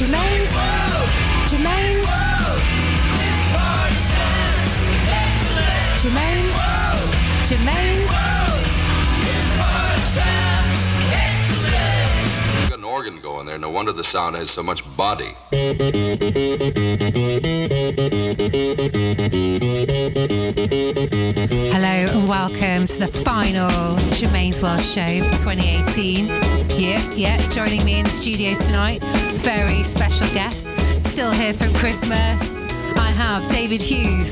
Jermaine. Jermaine. Jermaine. Jermaine. Organ going there. No wonder the sound has so much body. Hello and welcome to the final Germaine's World Show for 2018. Yeah, yeah, joining me in the studio tonight, very special guest, still here from Christmas. I have David Hughes.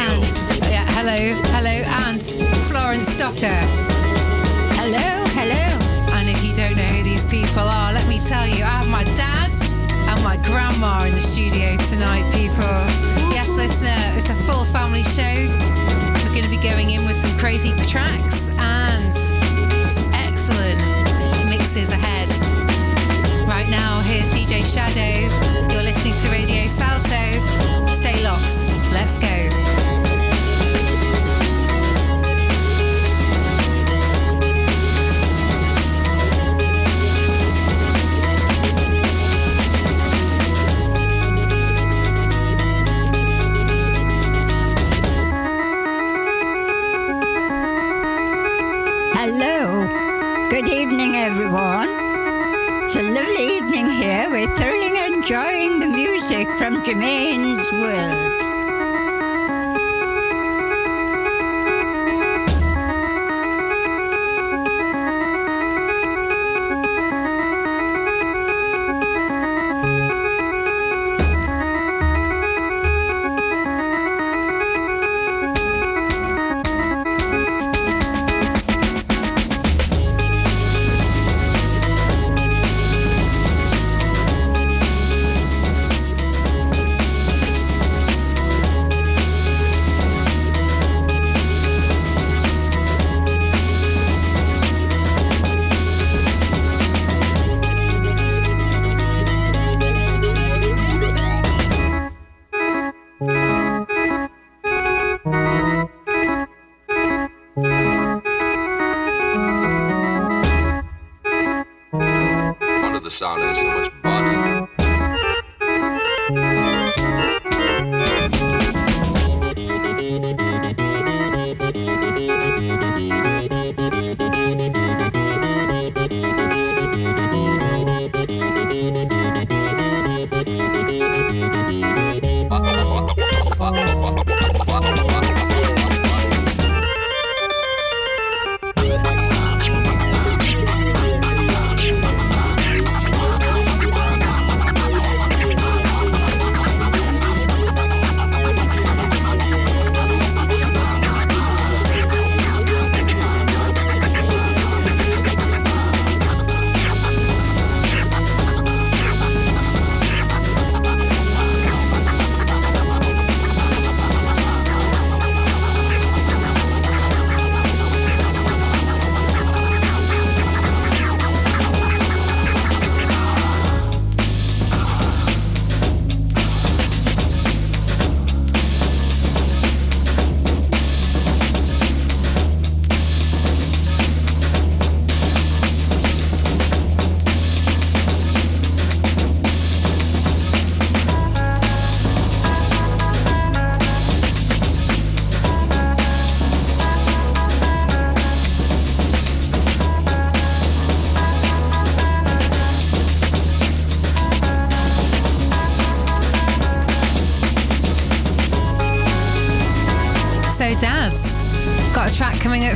And, yeah, hello, hello, and Florence Stocker. People are, let me tell you, I have my dad and my grandma in the studio tonight, people. Yes, listener, it's a full family show. We're going to be going in with some crazy tracks and some excellent mixes ahead. Right now, here's DJ Shadow. You're listening to Radio Salto. Stay locked. Let's go. Everyone. It's a lovely evening here. We're thoroughly enjoying the music from Germaine's world.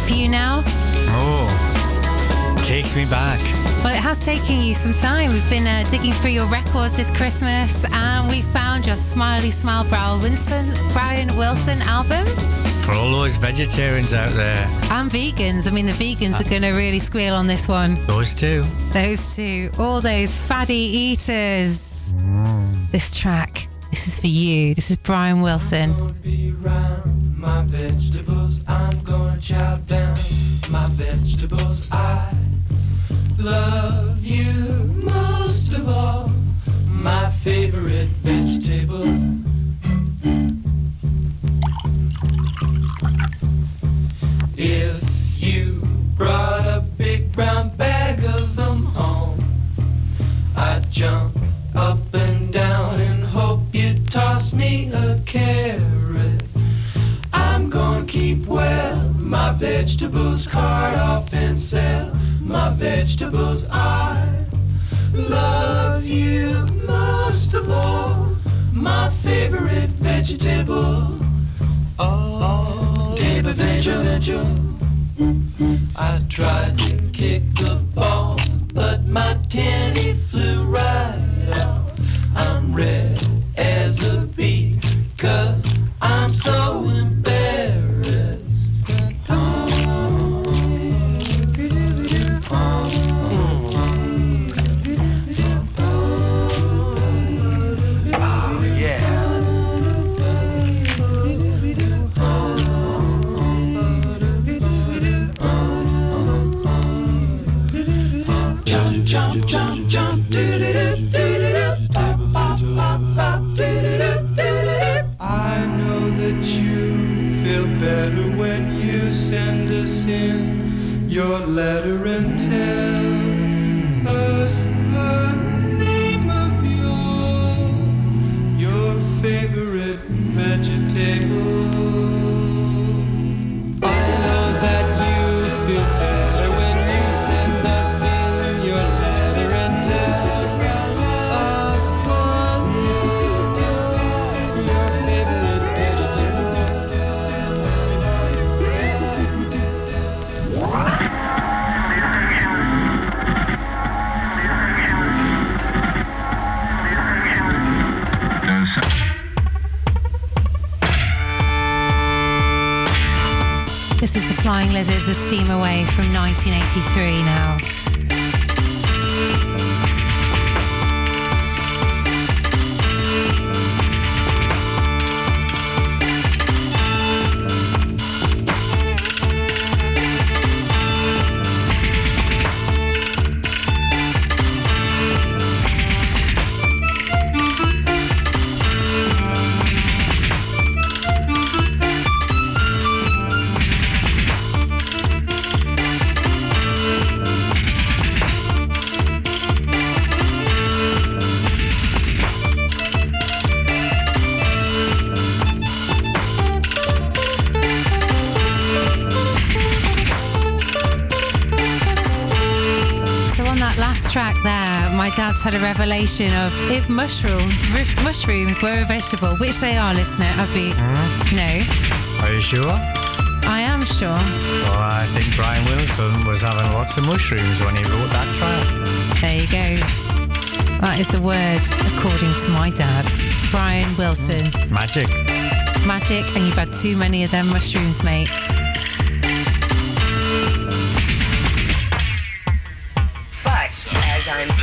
For you now. Oh, takes me back. Well, it has taken you some time. We've been uh, digging through your records this Christmas, and we found your Smiley Smile Brow Wilson, Brian Wilson album. For all those vegetarians out there, And vegans. I mean, the vegans are going to really squeal on this one. those two. Those two, all those fatty eaters. This track, this is for you. This is Brian Wilson. I'm gonna be round my vegetables. I'm gonna chow down my vegetables. I love vegetables. I love you most of all, my favorite vegetable. Oh, table vegetable. I tried my dad's had a revelation of if mushroom r- mushrooms were a vegetable, which they are, listener, as we hmm? know. Are you sure? I am sure. Well, I think Brian Wilson was having lots of mushrooms when he wrote that track. There you go. That is the word, according to my dad. Brian Wilson. Magic. Magic, and you've had too many of them mushrooms, mate.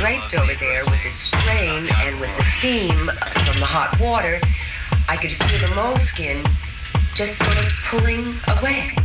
Draped over there with the strain and with the steam from the hot water, I could feel the moleskin just sort of pulling away.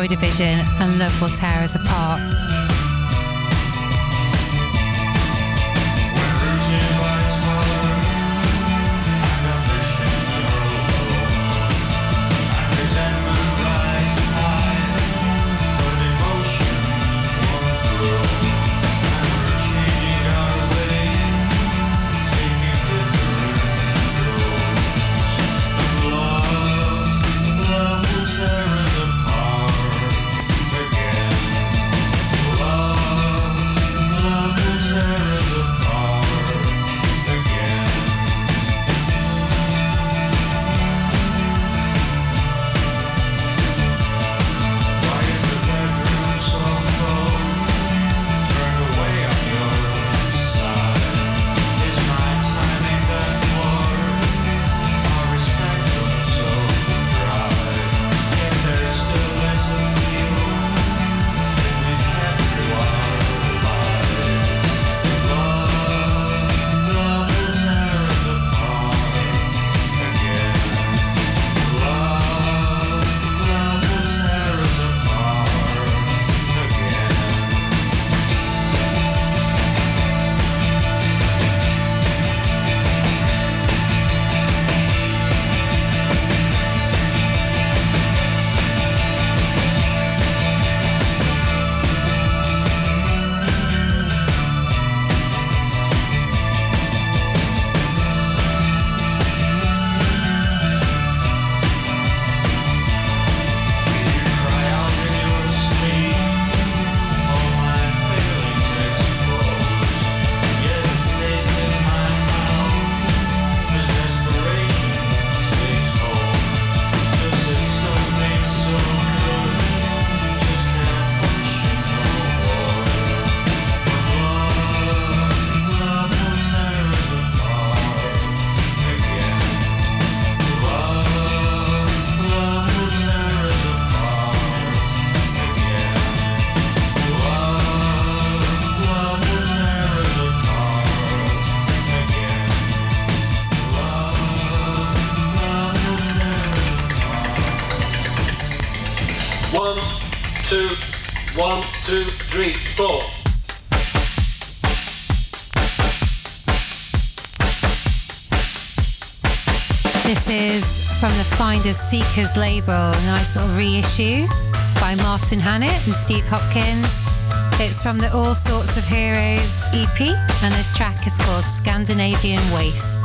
Joy Division and Love Will Tear Us the Seekers label, a nice little reissue by Martin Hannett and Steve Hopkins. It's from the All Sorts of Heroes EP, and this track is called Scandinavian Wastes.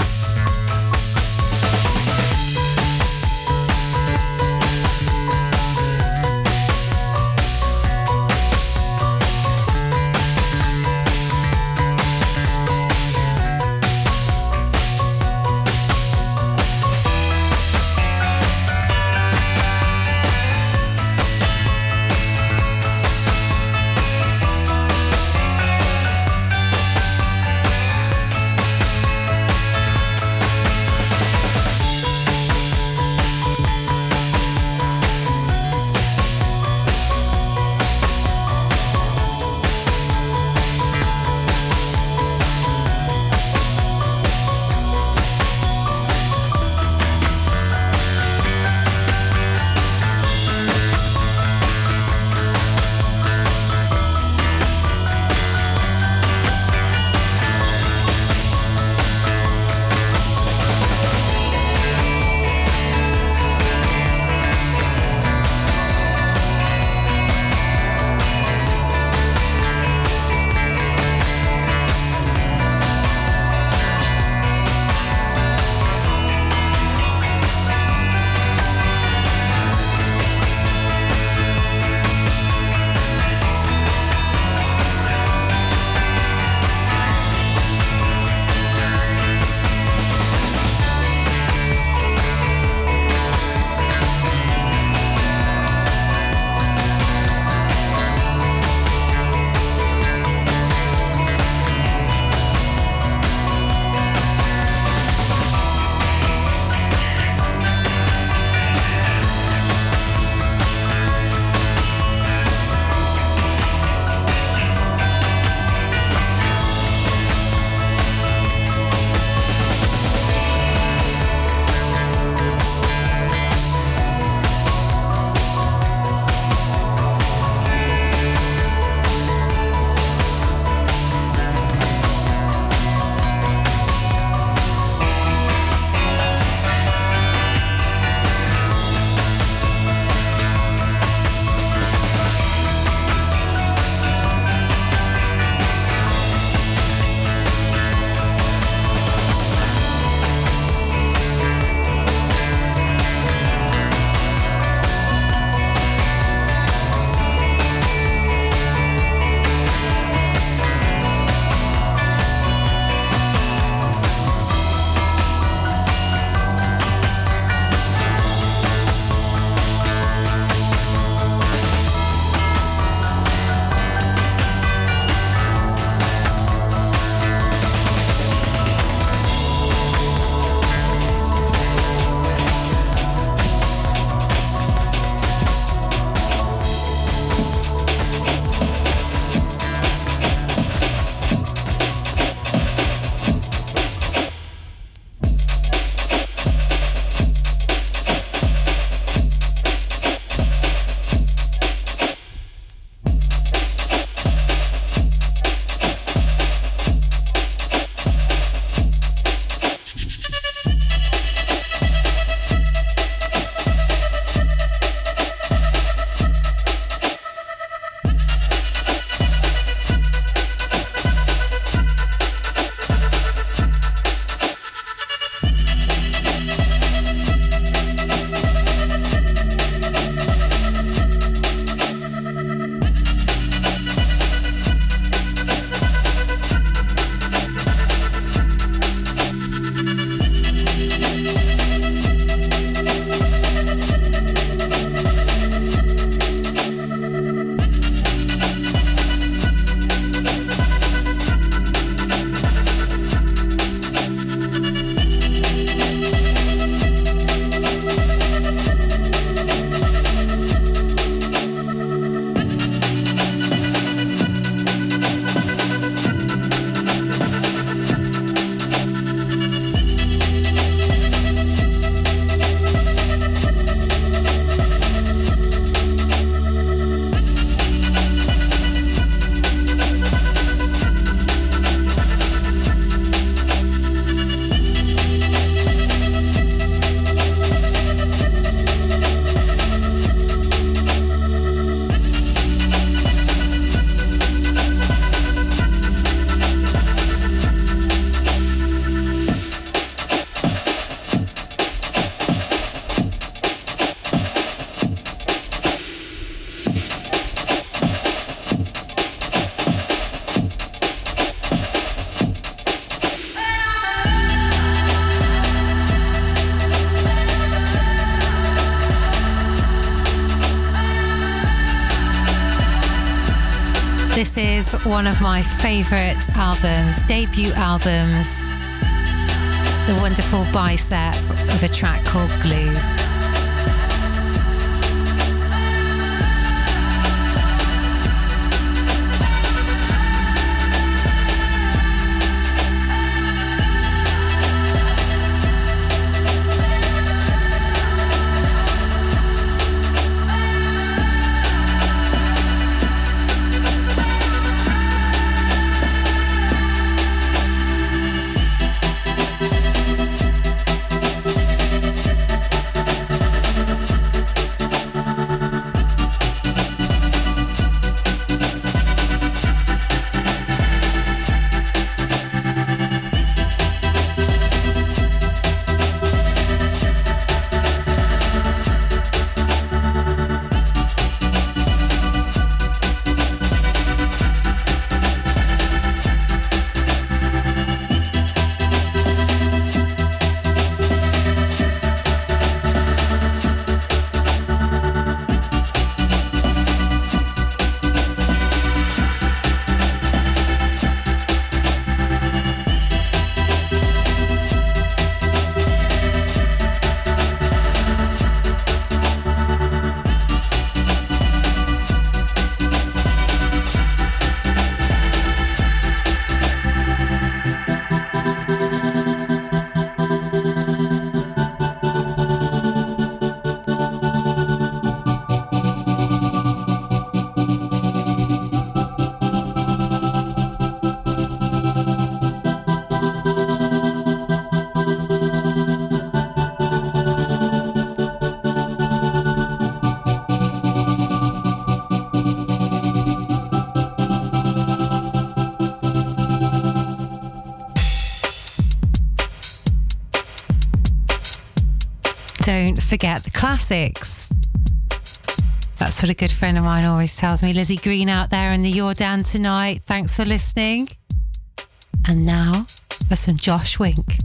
Is one of my favourite albums, debut albums. The wonderful bicep of a track called Glue. Forget the classics. That's what a good friend of mine always tells me. Lizzie Green out there in the Jordaan tonight. Thanks for listening. And now for some Josh Wink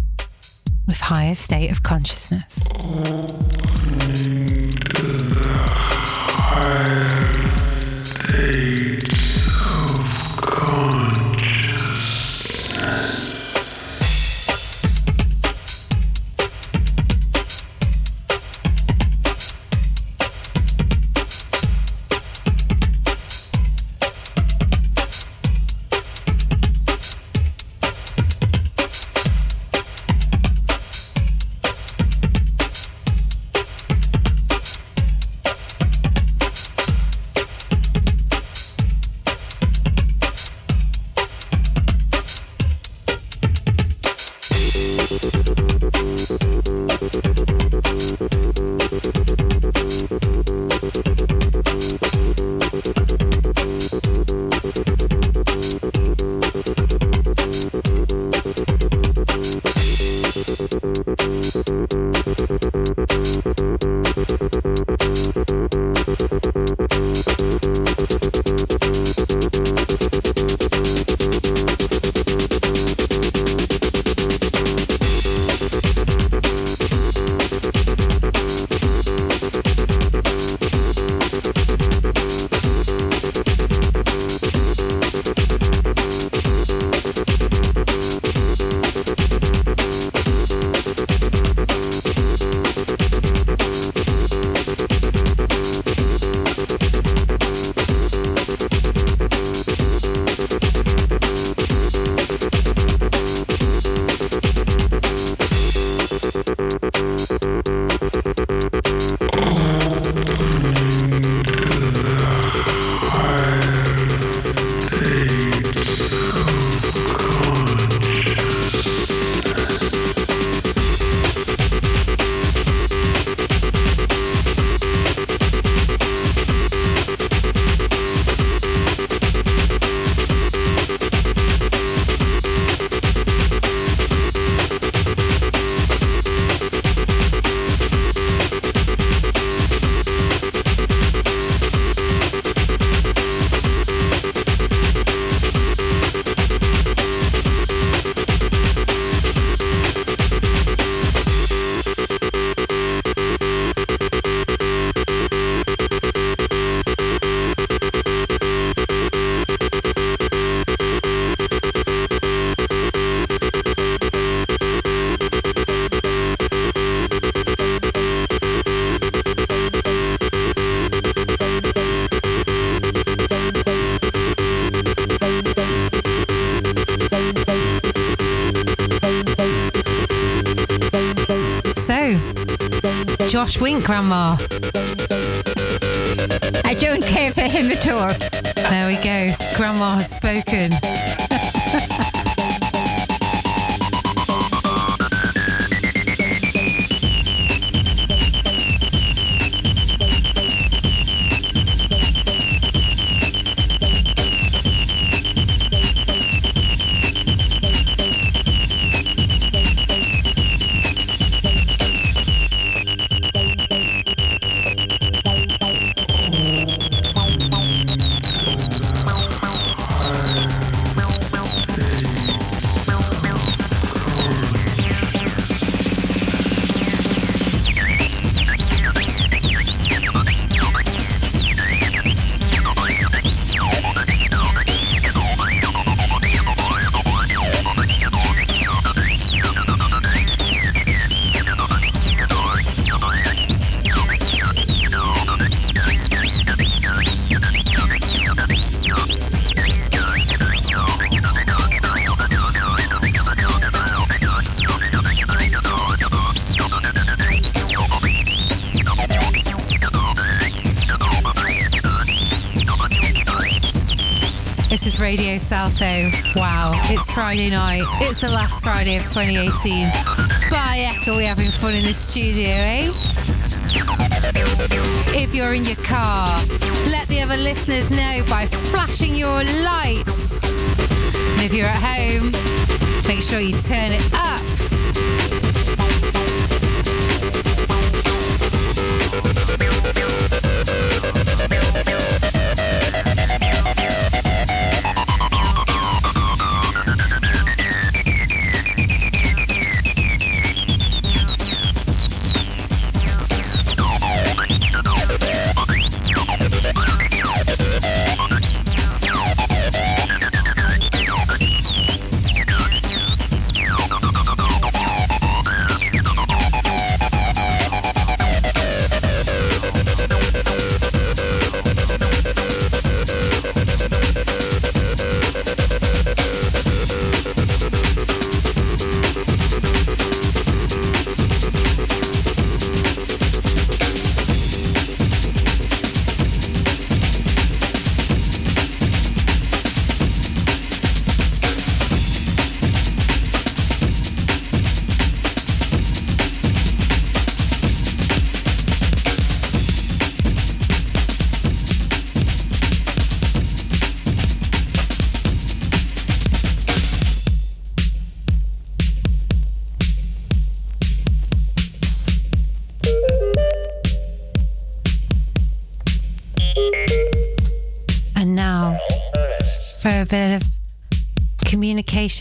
with Higher State of Consciousness. Josh Wink, Grandma. I don't care for him at all. There we go. Grandma has spoken. Salto. Wow, it's Friday night. It's the last Friday of 2018. By Echo, we're having fun in the studio, eh? If you're in your car, let the other listeners know by flashing your lights. And if you're at home, make sure you turn it up.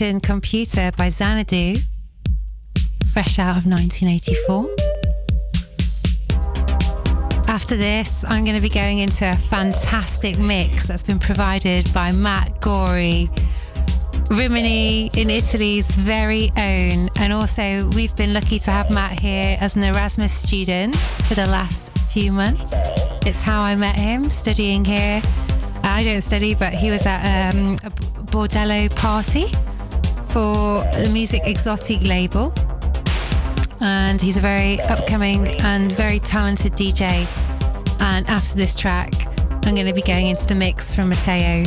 Computer by Xanadu, fresh out of 1984. After this, I'm going to be going into a fantastic mix that's been provided by Matt Gorey, Rimini in Italy's very own. And also, we've been lucky to have Matt here as an Erasmus student for the last few months. It's how I met him, studying here. I don't study, but he was at um, a Bordello party for the Music Exotic label. And he's a very upcoming and very talented DJ. And after this track, I'm going to be going into the mix from Matteo.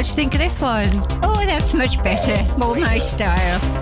You think of this one? Oh, that's much better. More my style.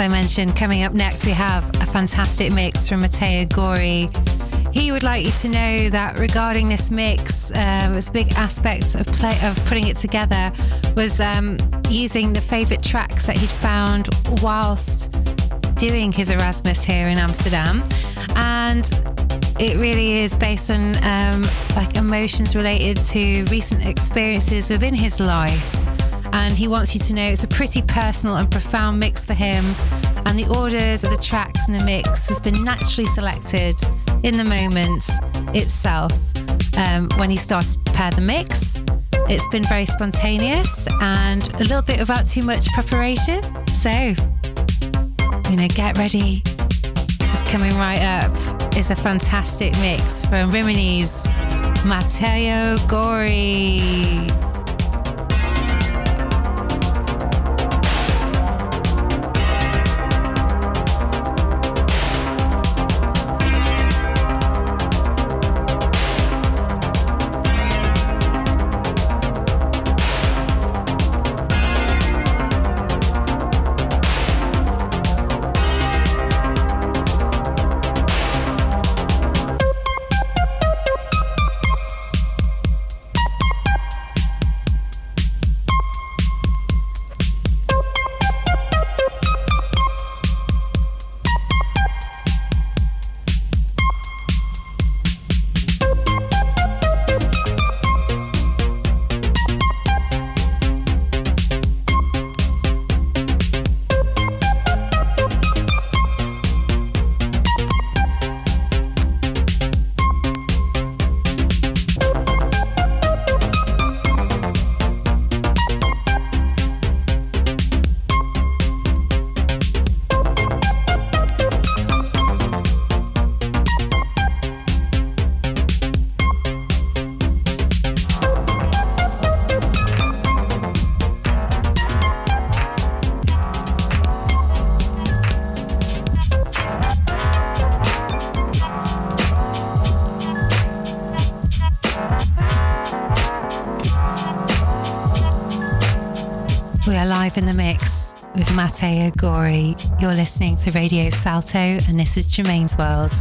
I mentioned, coming up next, we have a fantastic mix from Matteo Gori. He would like you to know that regarding this mix, um, it's a big aspect of play of putting it together was um, using the favourite tracks that he'd found whilst doing his Erasmus here in Amsterdam, and it really is based on um, like emotions related to recent experiences within his life. And he wants you to know it's a pretty personal and profound mix for him. And the orders of the tracks in the mix has been naturally selected in the moment itself. Um, when he started to prepare the mix, it's been very spontaneous and a little bit without too much preparation. So, you know, get ready. It's coming right up. It's a fantastic mix from Rimini's Matteo Gori. Matteo Gori. You're listening to Radio Salto, and this is Germaine's World.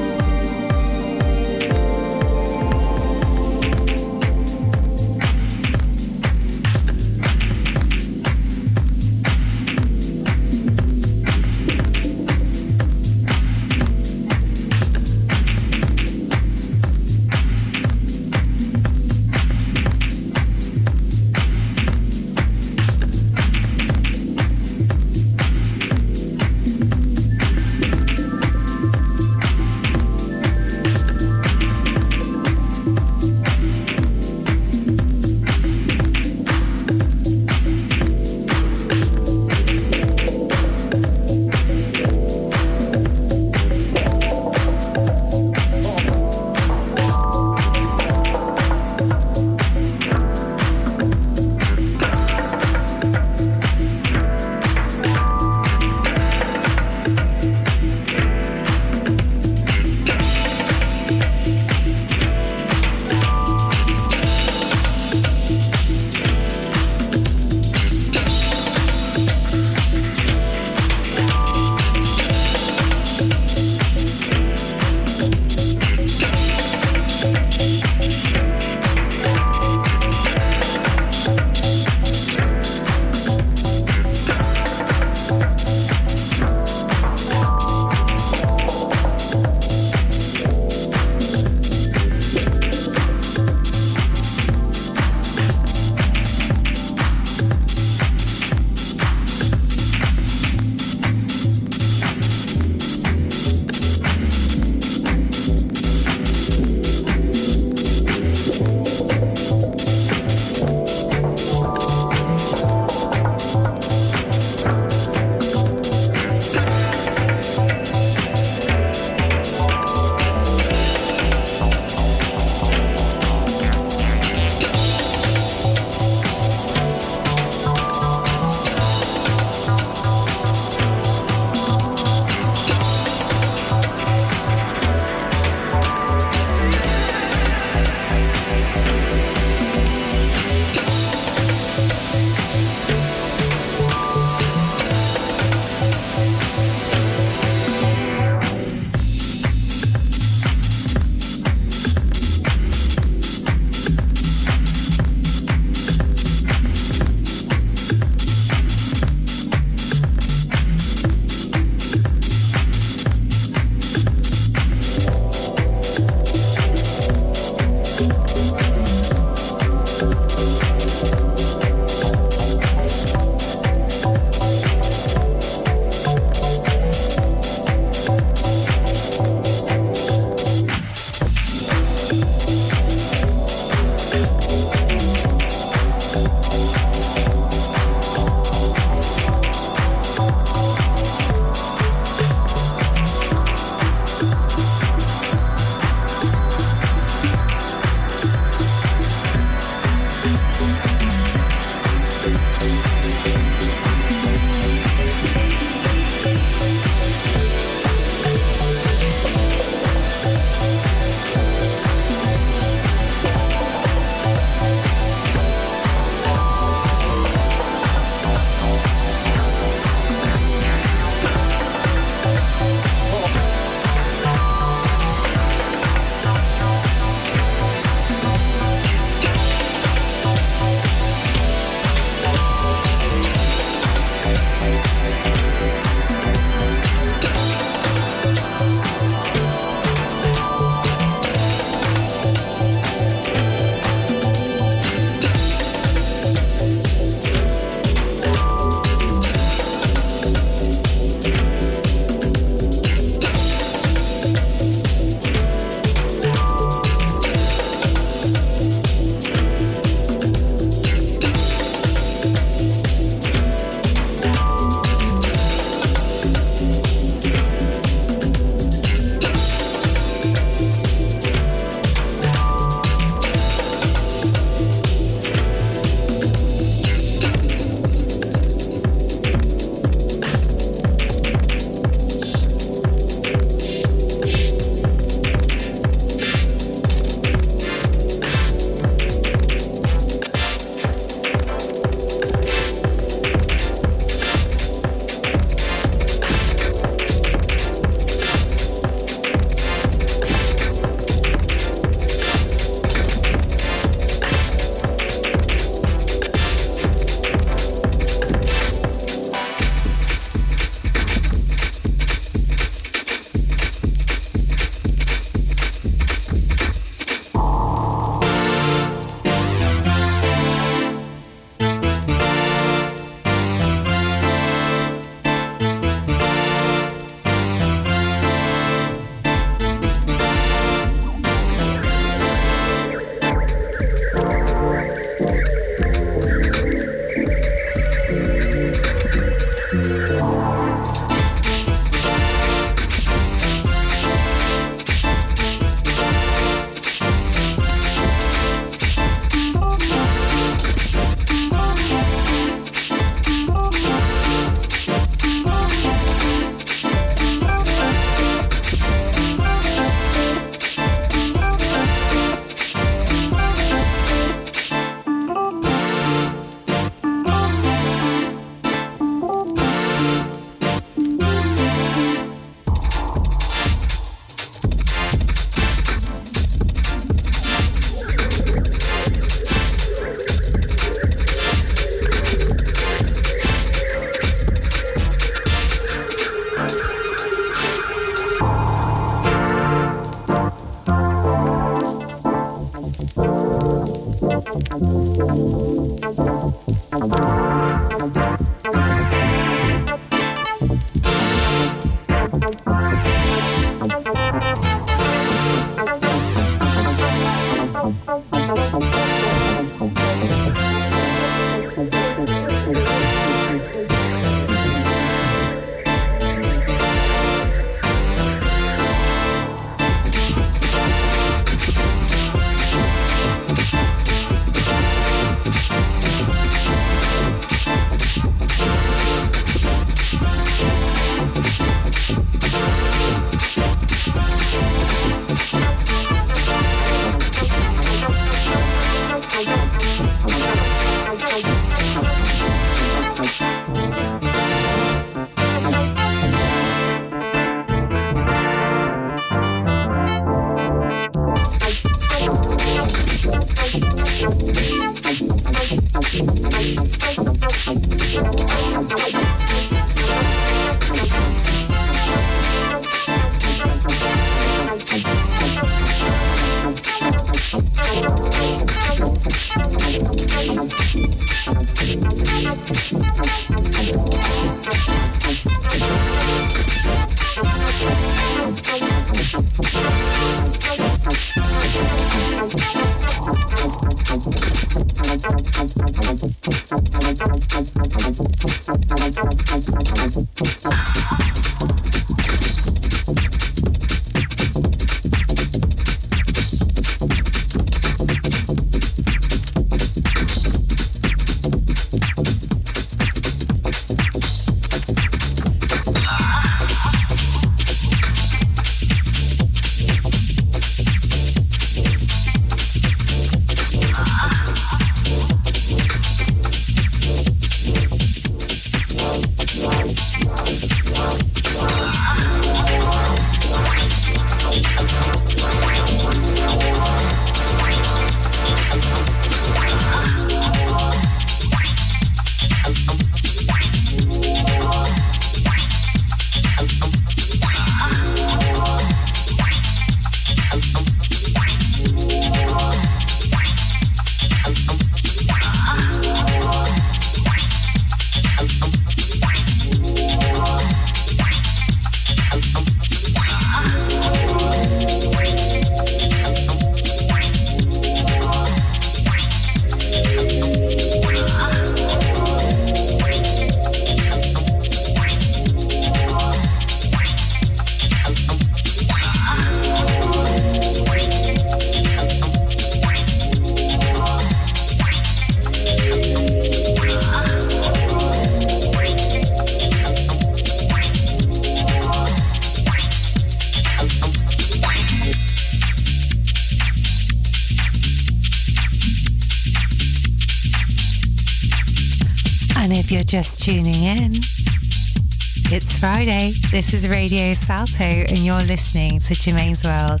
This is Radio Salto, and you're listening to Germaine's World.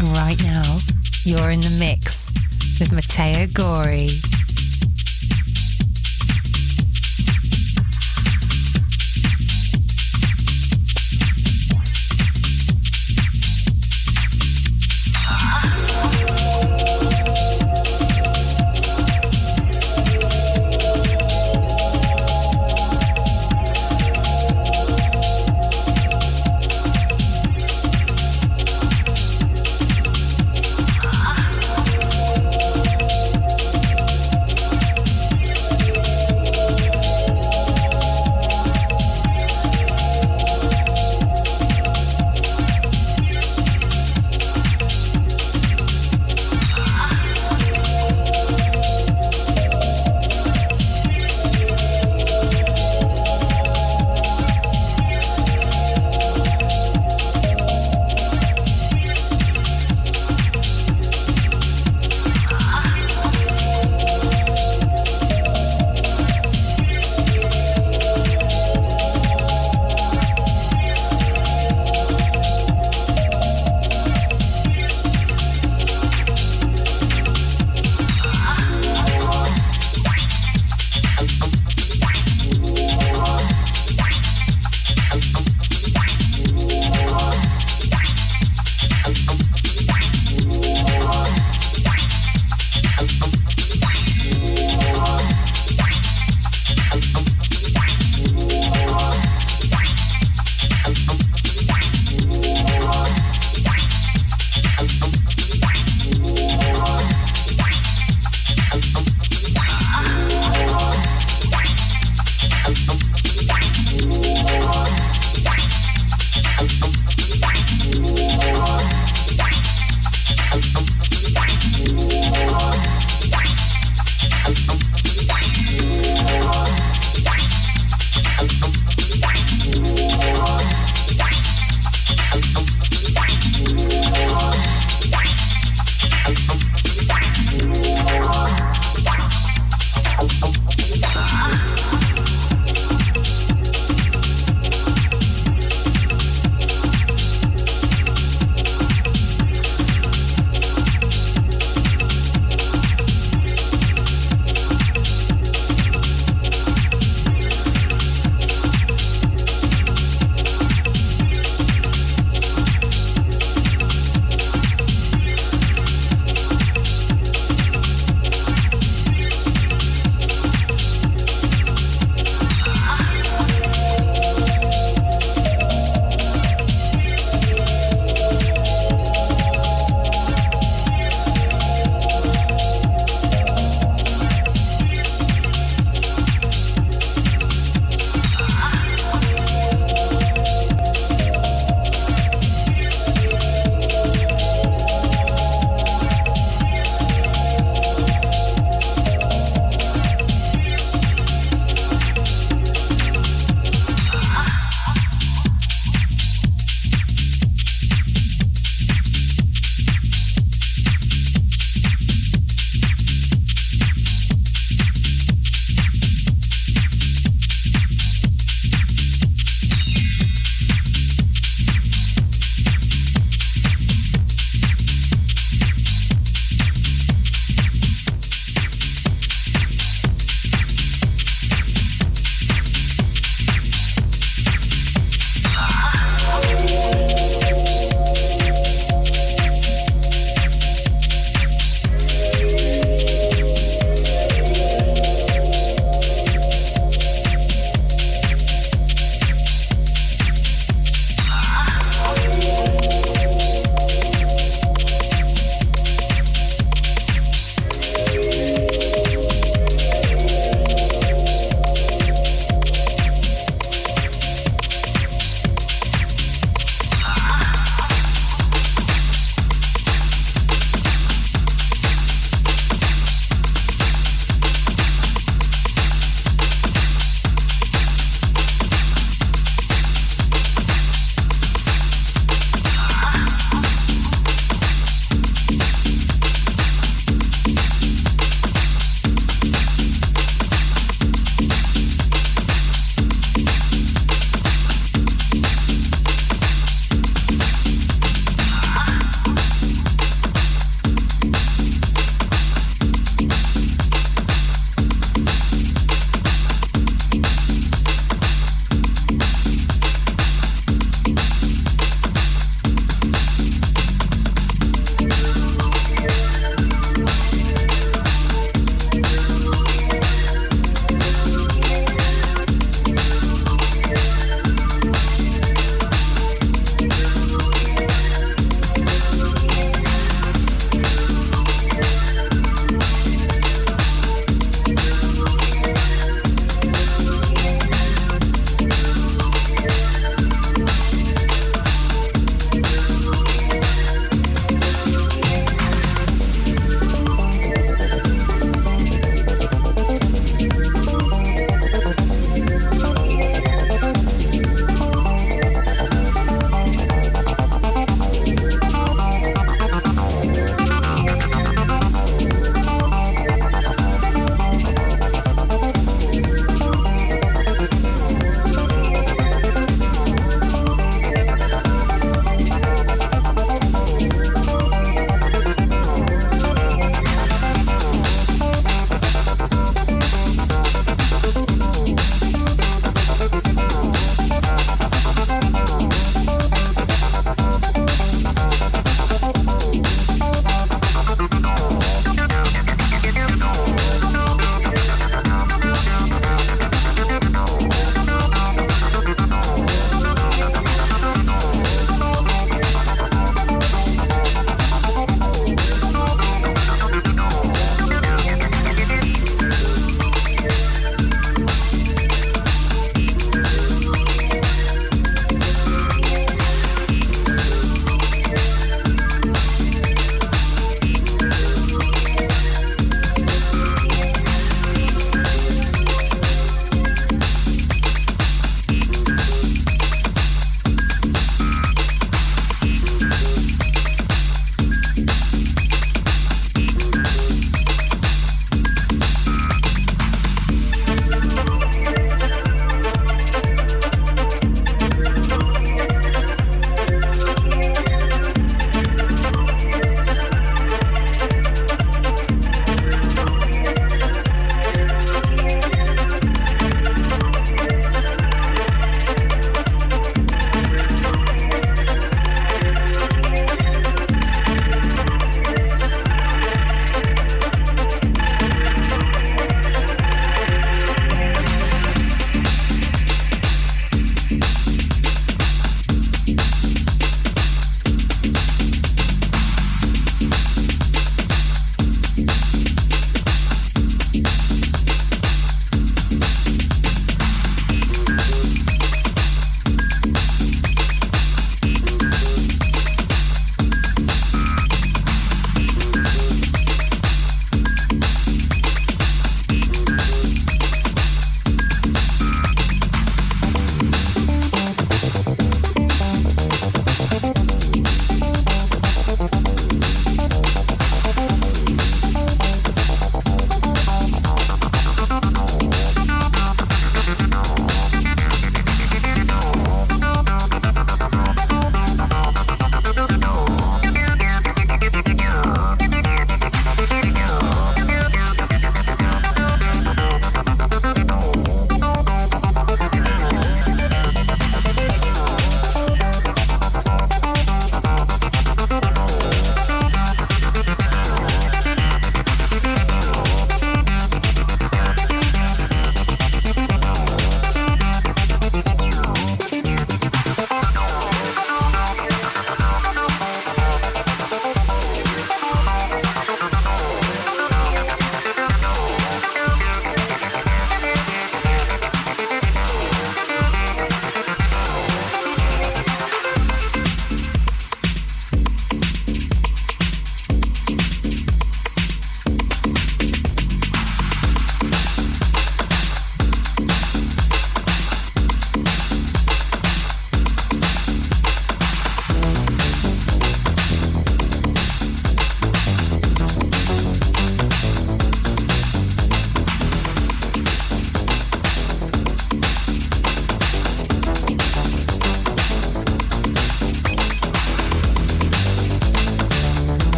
And right now, you're in the mix with Matteo Gori.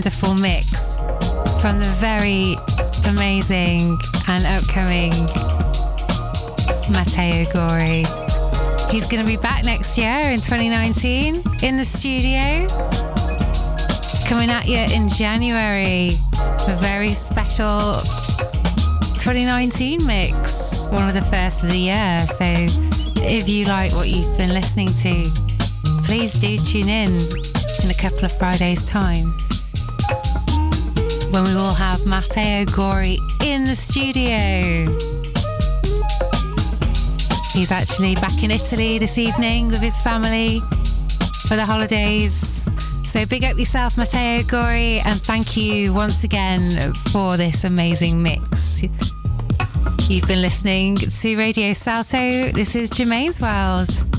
Wonderful mix from the very amazing and upcoming Matteo Gori. He's going to be back next year in 2019 in the studio. Coming at you in January, a very special 2019 mix, one of the first of the year. So if you like what you've been listening to, please do tune in in a couple of Fridays' time when we will have Matteo Gori in the studio. He's actually back in Italy this evening with his family for the holidays. So big up yourself, Matteo Gori, and thank you once again for this amazing mix. You've been listening to Radio Salto. This is Germaine's World.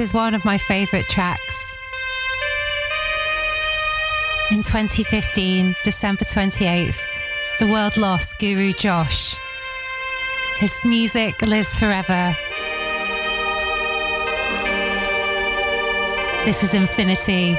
This is one of my favourite tracks. In 2015, December 28th, the world lost Guru Josh. His music lives forever. This is Infinity.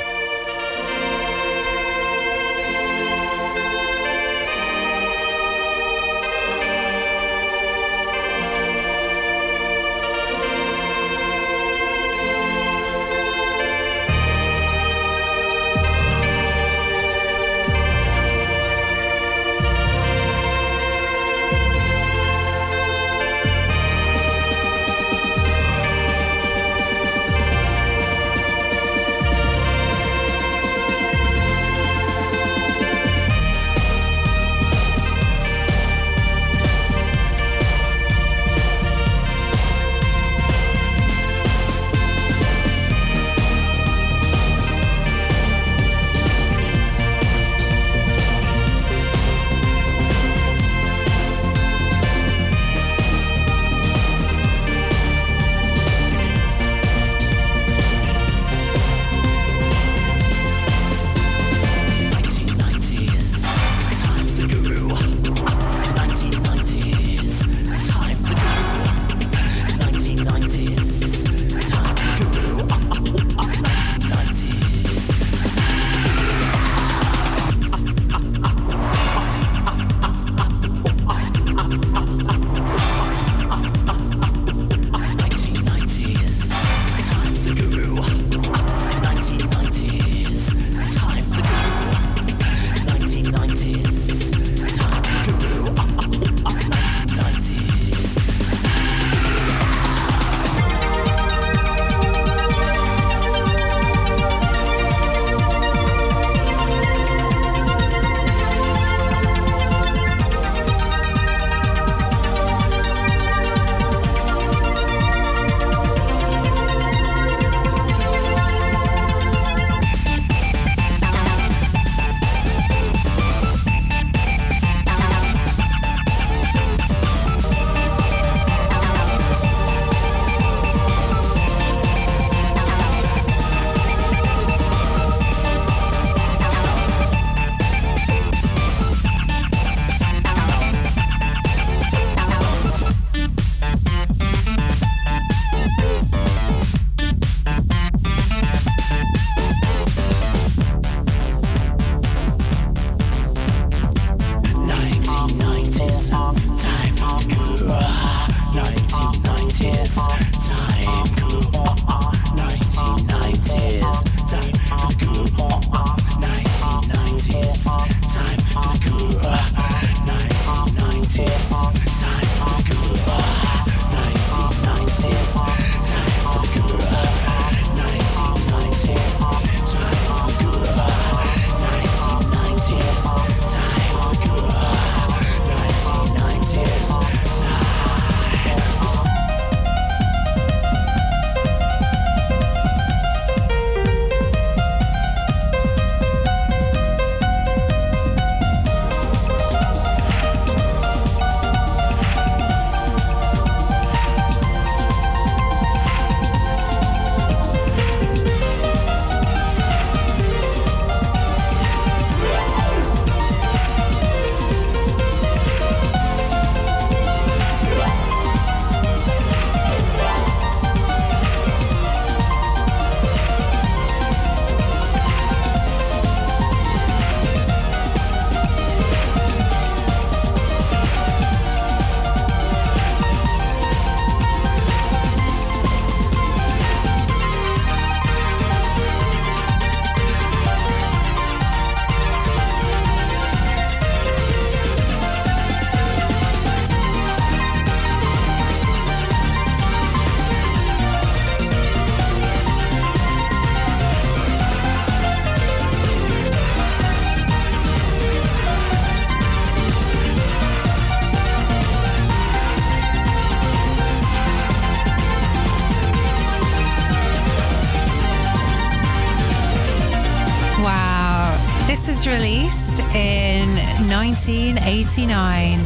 1989.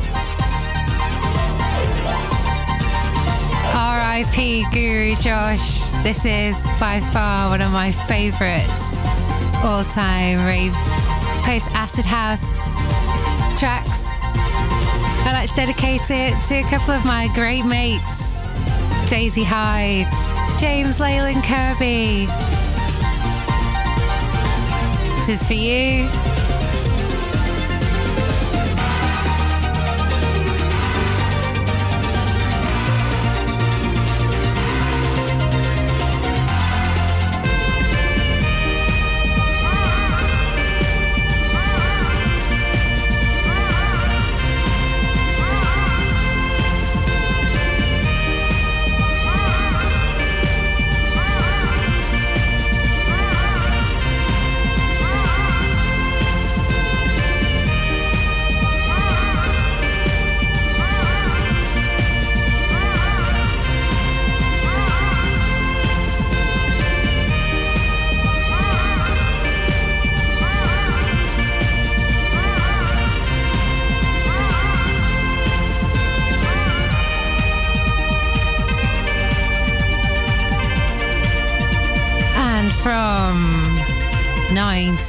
R.I.P. Guru Josh. This is by far one of my favorite all-time rave post-acid house tracks. I like to dedicate it to a couple of my great mates, Daisy Hyde, James Leyland Kirby. This is for you.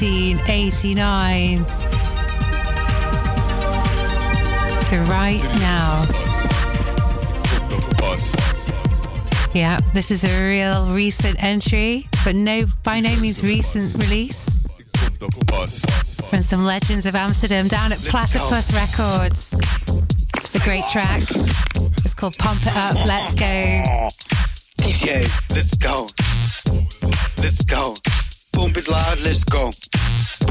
1989 to right now. Yeah, this is a real recent entry, but no, by no means recent release. From some legends of Amsterdam down at Platypus Records. It's a great track. It's called Pump It Up, Let's Go. DJ, let's go. Let's go. Pump it loud, let's go.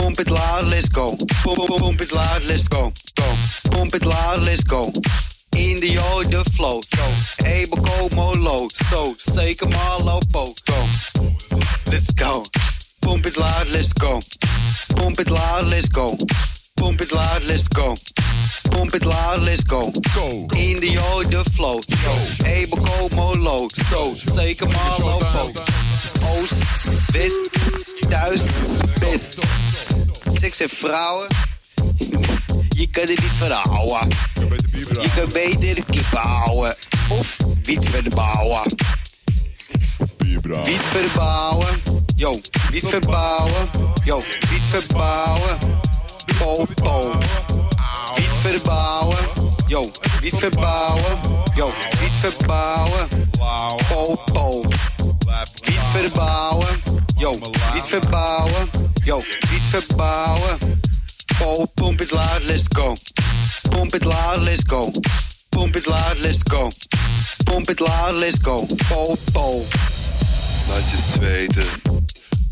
Pump it loud, let's go. Pump, it loud, let's go. Go. Pump it loud, let's go. In the order flow. Go. Go molo. So, zeker maar lopo. Go. Let's go. Pump it loud, let's go. Pump it loud, let's go. Pump it loud, let's go. Pump it loud, let's go. Go. In the order flow. Go. Able go molo. So, zeker maar lopo. Oost, West, thuis, best. Seks en vrouwen. Je kan er niet van houden. Je kan beter kippen houden. Of wiet verbouwen. Wiet verbouwen. Yo, wiet verbouwen. Yo, wiet verbouwen. Wiet verbouwen. Yo, wiet verbouwen. Yo, wiet verbouwen. Po, po. Wiet verbouwen. Yo, wiet verbouwen. Yo, wiet verbouwen. Po, pump it loud, let's go. Pump it loud, let's go. Pump it loud, let's go. Pump it loud, let's go. Po, po. Laat je zweten,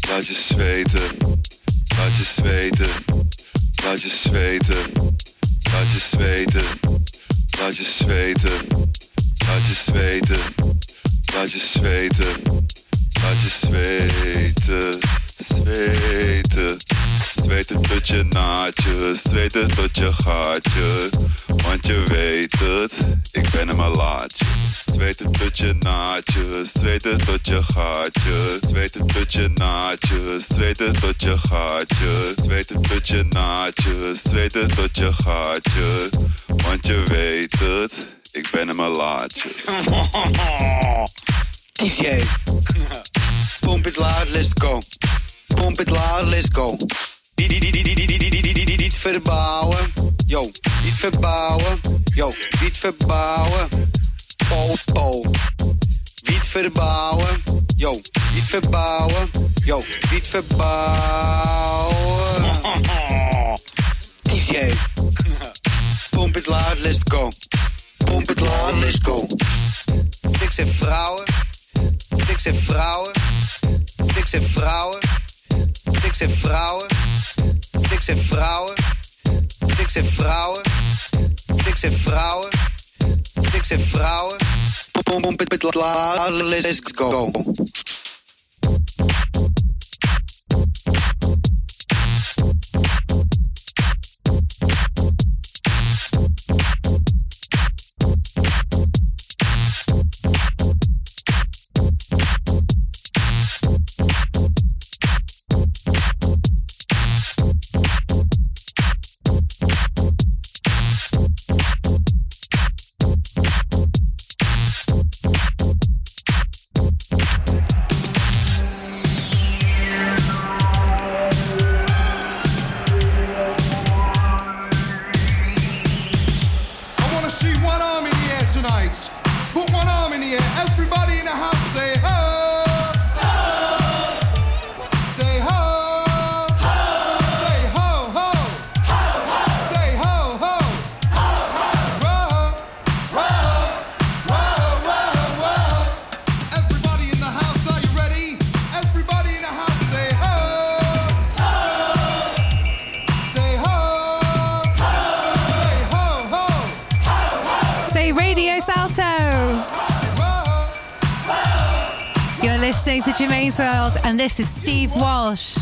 laat je zweten, laat je zweten, laat je zweten, laat je zweten, laat je zweten, laat je zweten, laat je zweten, laat je zweten, zweten. Zweten tot je naadje, zweten tot je gaatje. Want je weet het, ik ben een malaatje. Zweten tot je naadje, zweten tot je gaatje. Zweten tot je naadje, zweten tot je gaatje. Zweten tot je naadje, zweten tot je gaatje. Want je weet het, ik ben een malaatje. DJ. Pump it loud, let's go. Pomp het laar, let's go. Niet verbouwen. Yo, niet verbouwen. Yo, niet verbouwen. Pol, pol. Niet verbouwen. Yo, niet verbouwen. Yo, niet verbouwen. DJ. Pomp het let's go. Pomp het laag, let's go. Seks en vrouwen. Seks en vrouwen. Seks en vrouwen Seks en vrouwen. Seks en vrouwen. Seks en vrouwen. Seks en vrouwen. Seks en vrouwen. Pump, pump it loud, let's go. World, and this is Steve Walsh.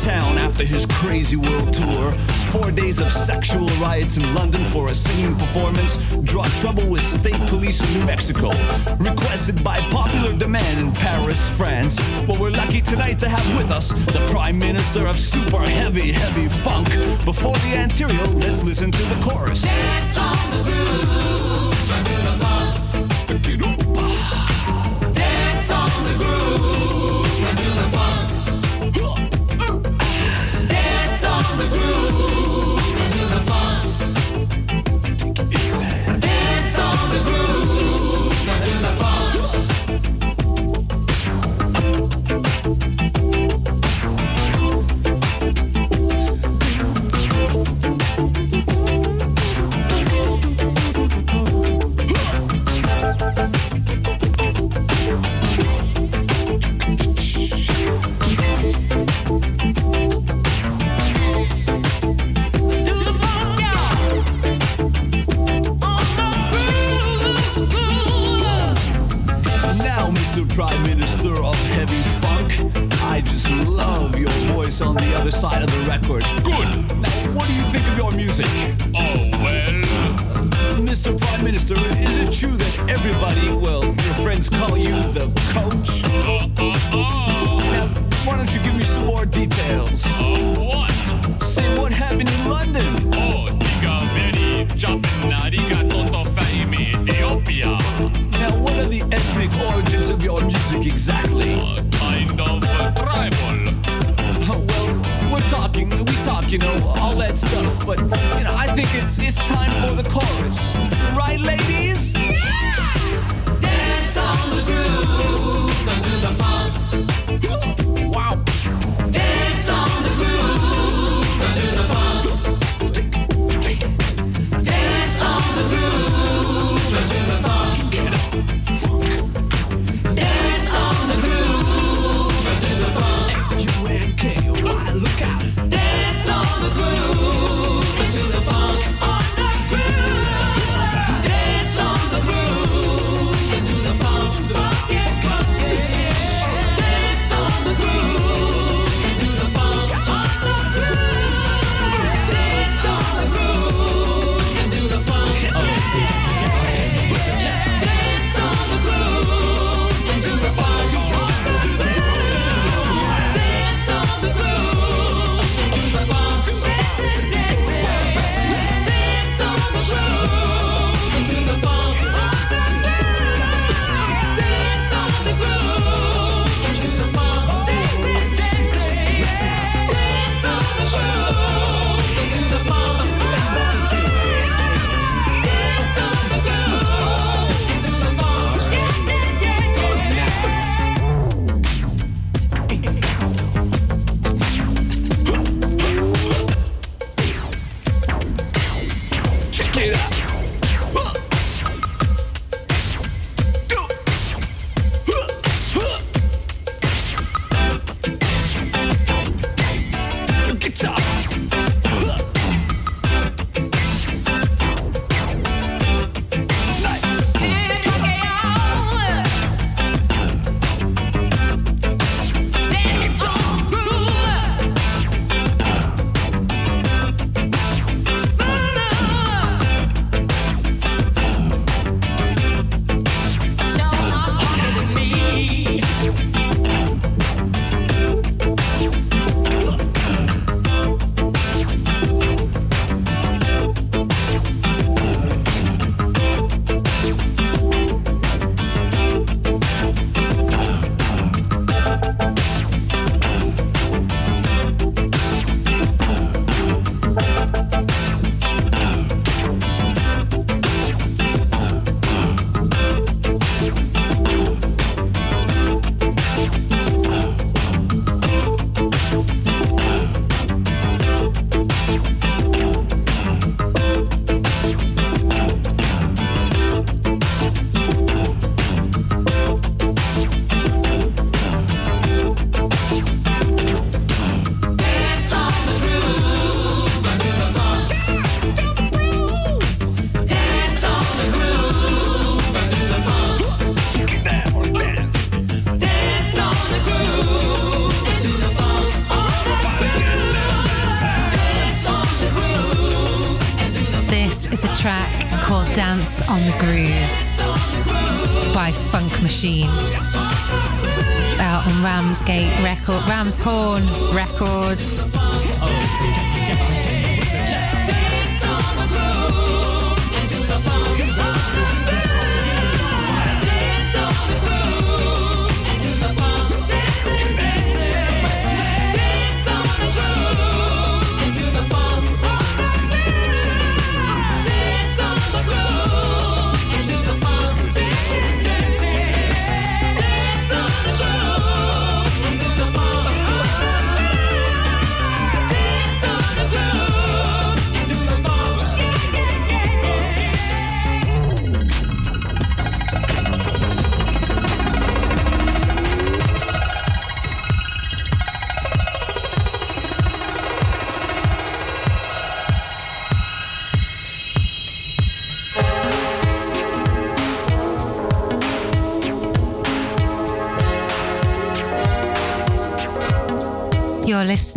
town after his crazy world tour. Four days of sexual riots in London for a singing performance draw trouble with state police in New Mexico. Requested by popular demand in Paris, France. but we're lucky tonight to have with us the Prime Minister of Super Heavy, Heavy Funk. Before the anterior, let's listen to the chorus. Dance on the groove,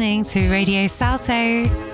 listening to Radio Salto.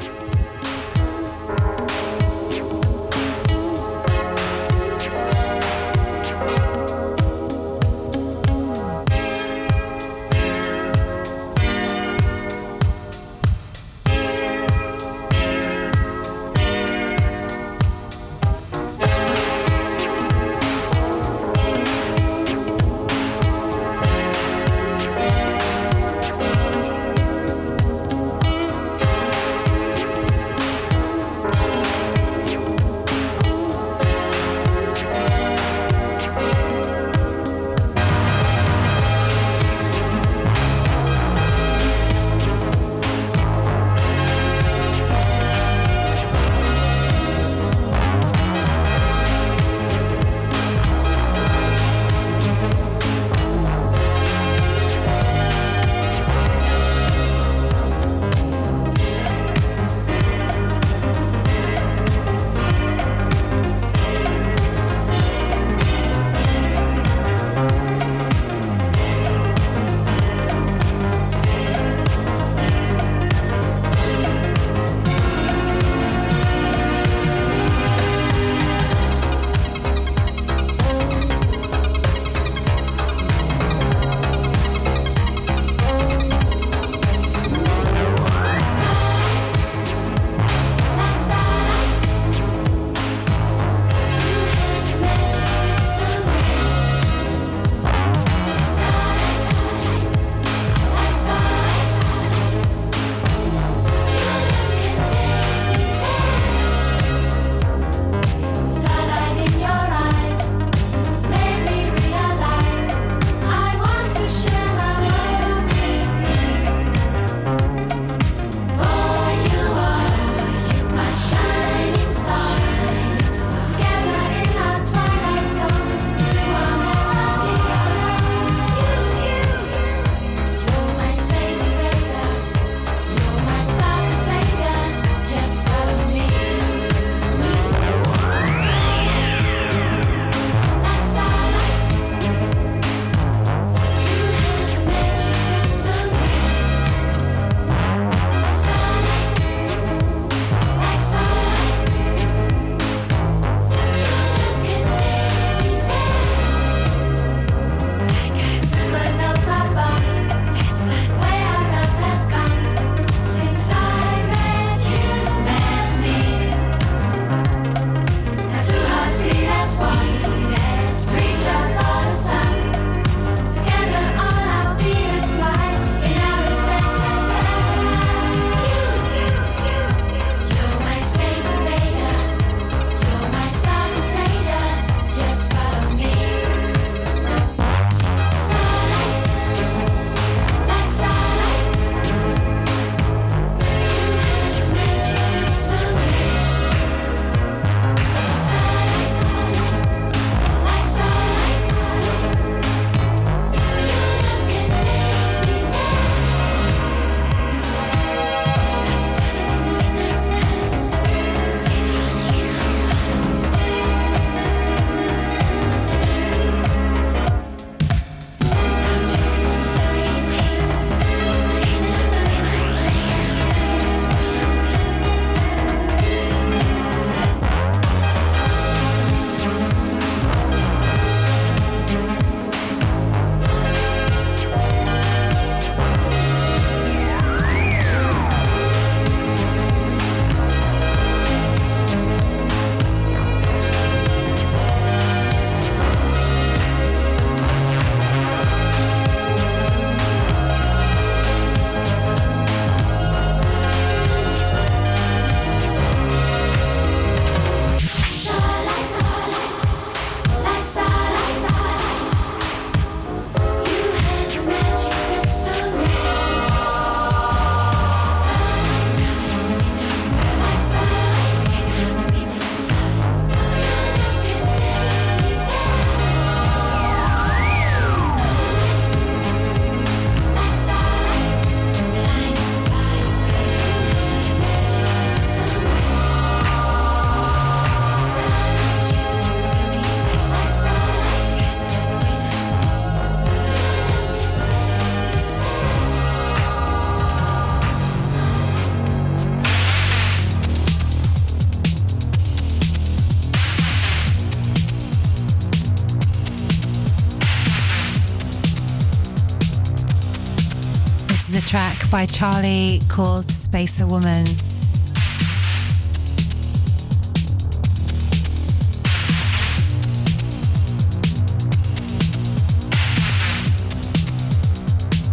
Track by Charlie called Spacer Woman.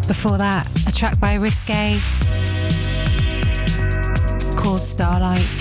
Before that, a track by Risque called Starlight.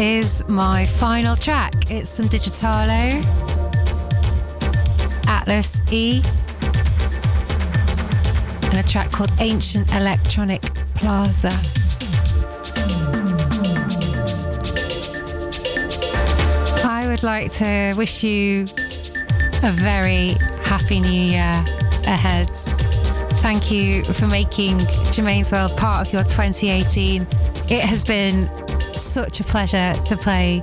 Is my final track. It's some Digitalo, Atlas E, and a track called Ancient Electronic Plaza. I would like to wish you a very happy new year ahead. Thank you for making Germaine's World part of your 2018. It has been such a pleasure to play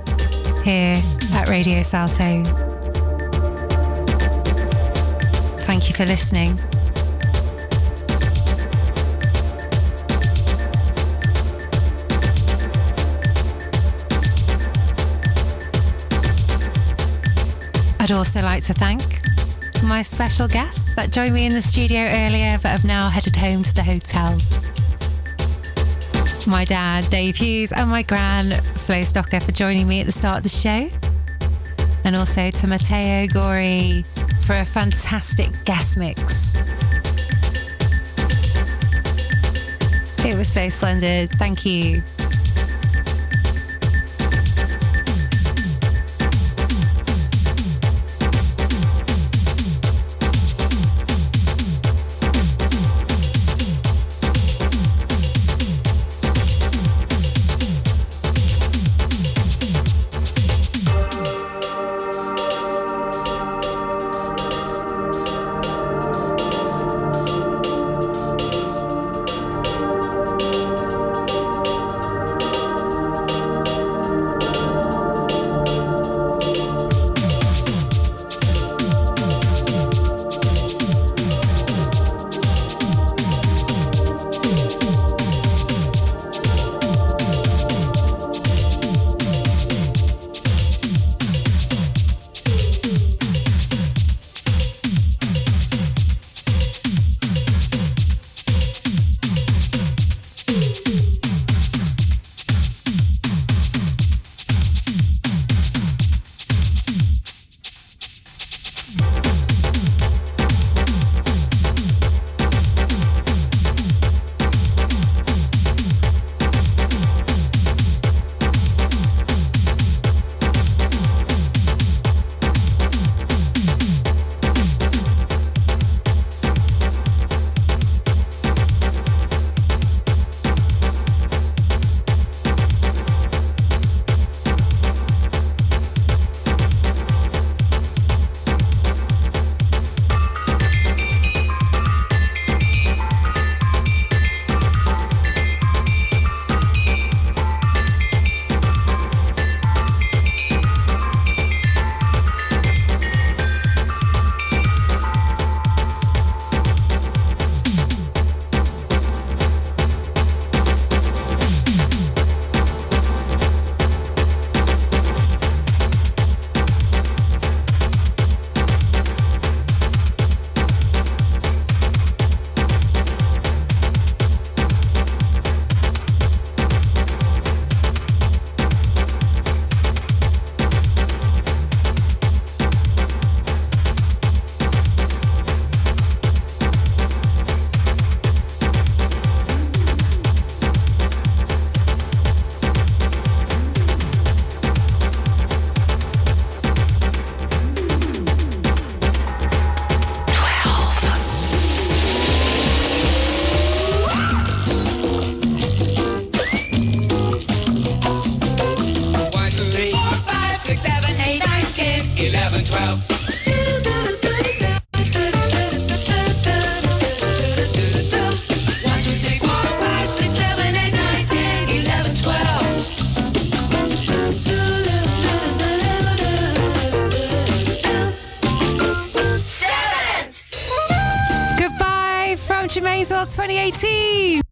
here at Radio Salto. Thank you for listening. I'd also like to thank my special guests that joined me in the studio earlier but have now headed home to the hotel. My dad, Dave Hughes, and my gran, Flo Stocker, for joining me at the start of the show. And also to Matteo Gori for a fantastic guest mix. It was so splendid. Thank you.